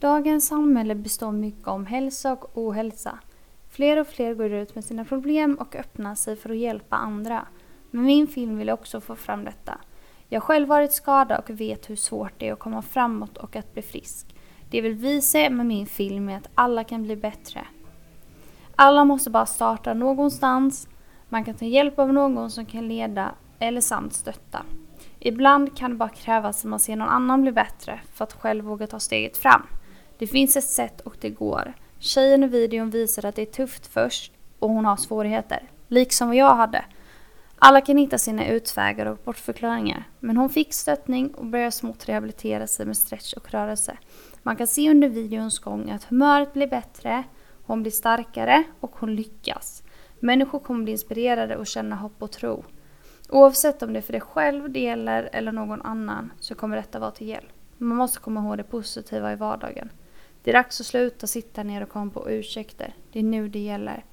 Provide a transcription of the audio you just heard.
Dagens samhälle består mycket om hälsa och ohälsa. Fler och fler går ut med sina problem och öppnar sig för att hjälpa andra. Med min film vill jag också få fram detta. Jag har själv varit skadad och vet hur svårt det är att komma framåt och att bli frisk. Det jag vill visa med min film är att alla kan bli bättre. Alla måste bara starta någonstans. Man kan ta hjälp av någon som kan leda eller samt stötta. Ibland kan det bara krävas att man ser någon annan bli bättre för att själv våga ta steget fram. Det finns ett sätt och det går. Tjejen i videon visar att det är tufft först och hon har svårigheter. Liksom vad jag hade. Alla kan hitta sina utvägar och bortförklaringar. Men hon fick stöttning och började smått rehabilitera sig med stretch och rörelse. Man kan se under videons gång att humöret blir bättre, hon blir starkare och hon lyckas. Människor kommer bli inspirerade och känna hopp och tro. Oavsett om det är för dig själv det gäller eller någon annan så kommer detta vara till hjälp. Man måste komma ihåg det positiva i vardagen. Det är dags att sluta sitta ner och komma på ursäkter. Det är nu det gäller.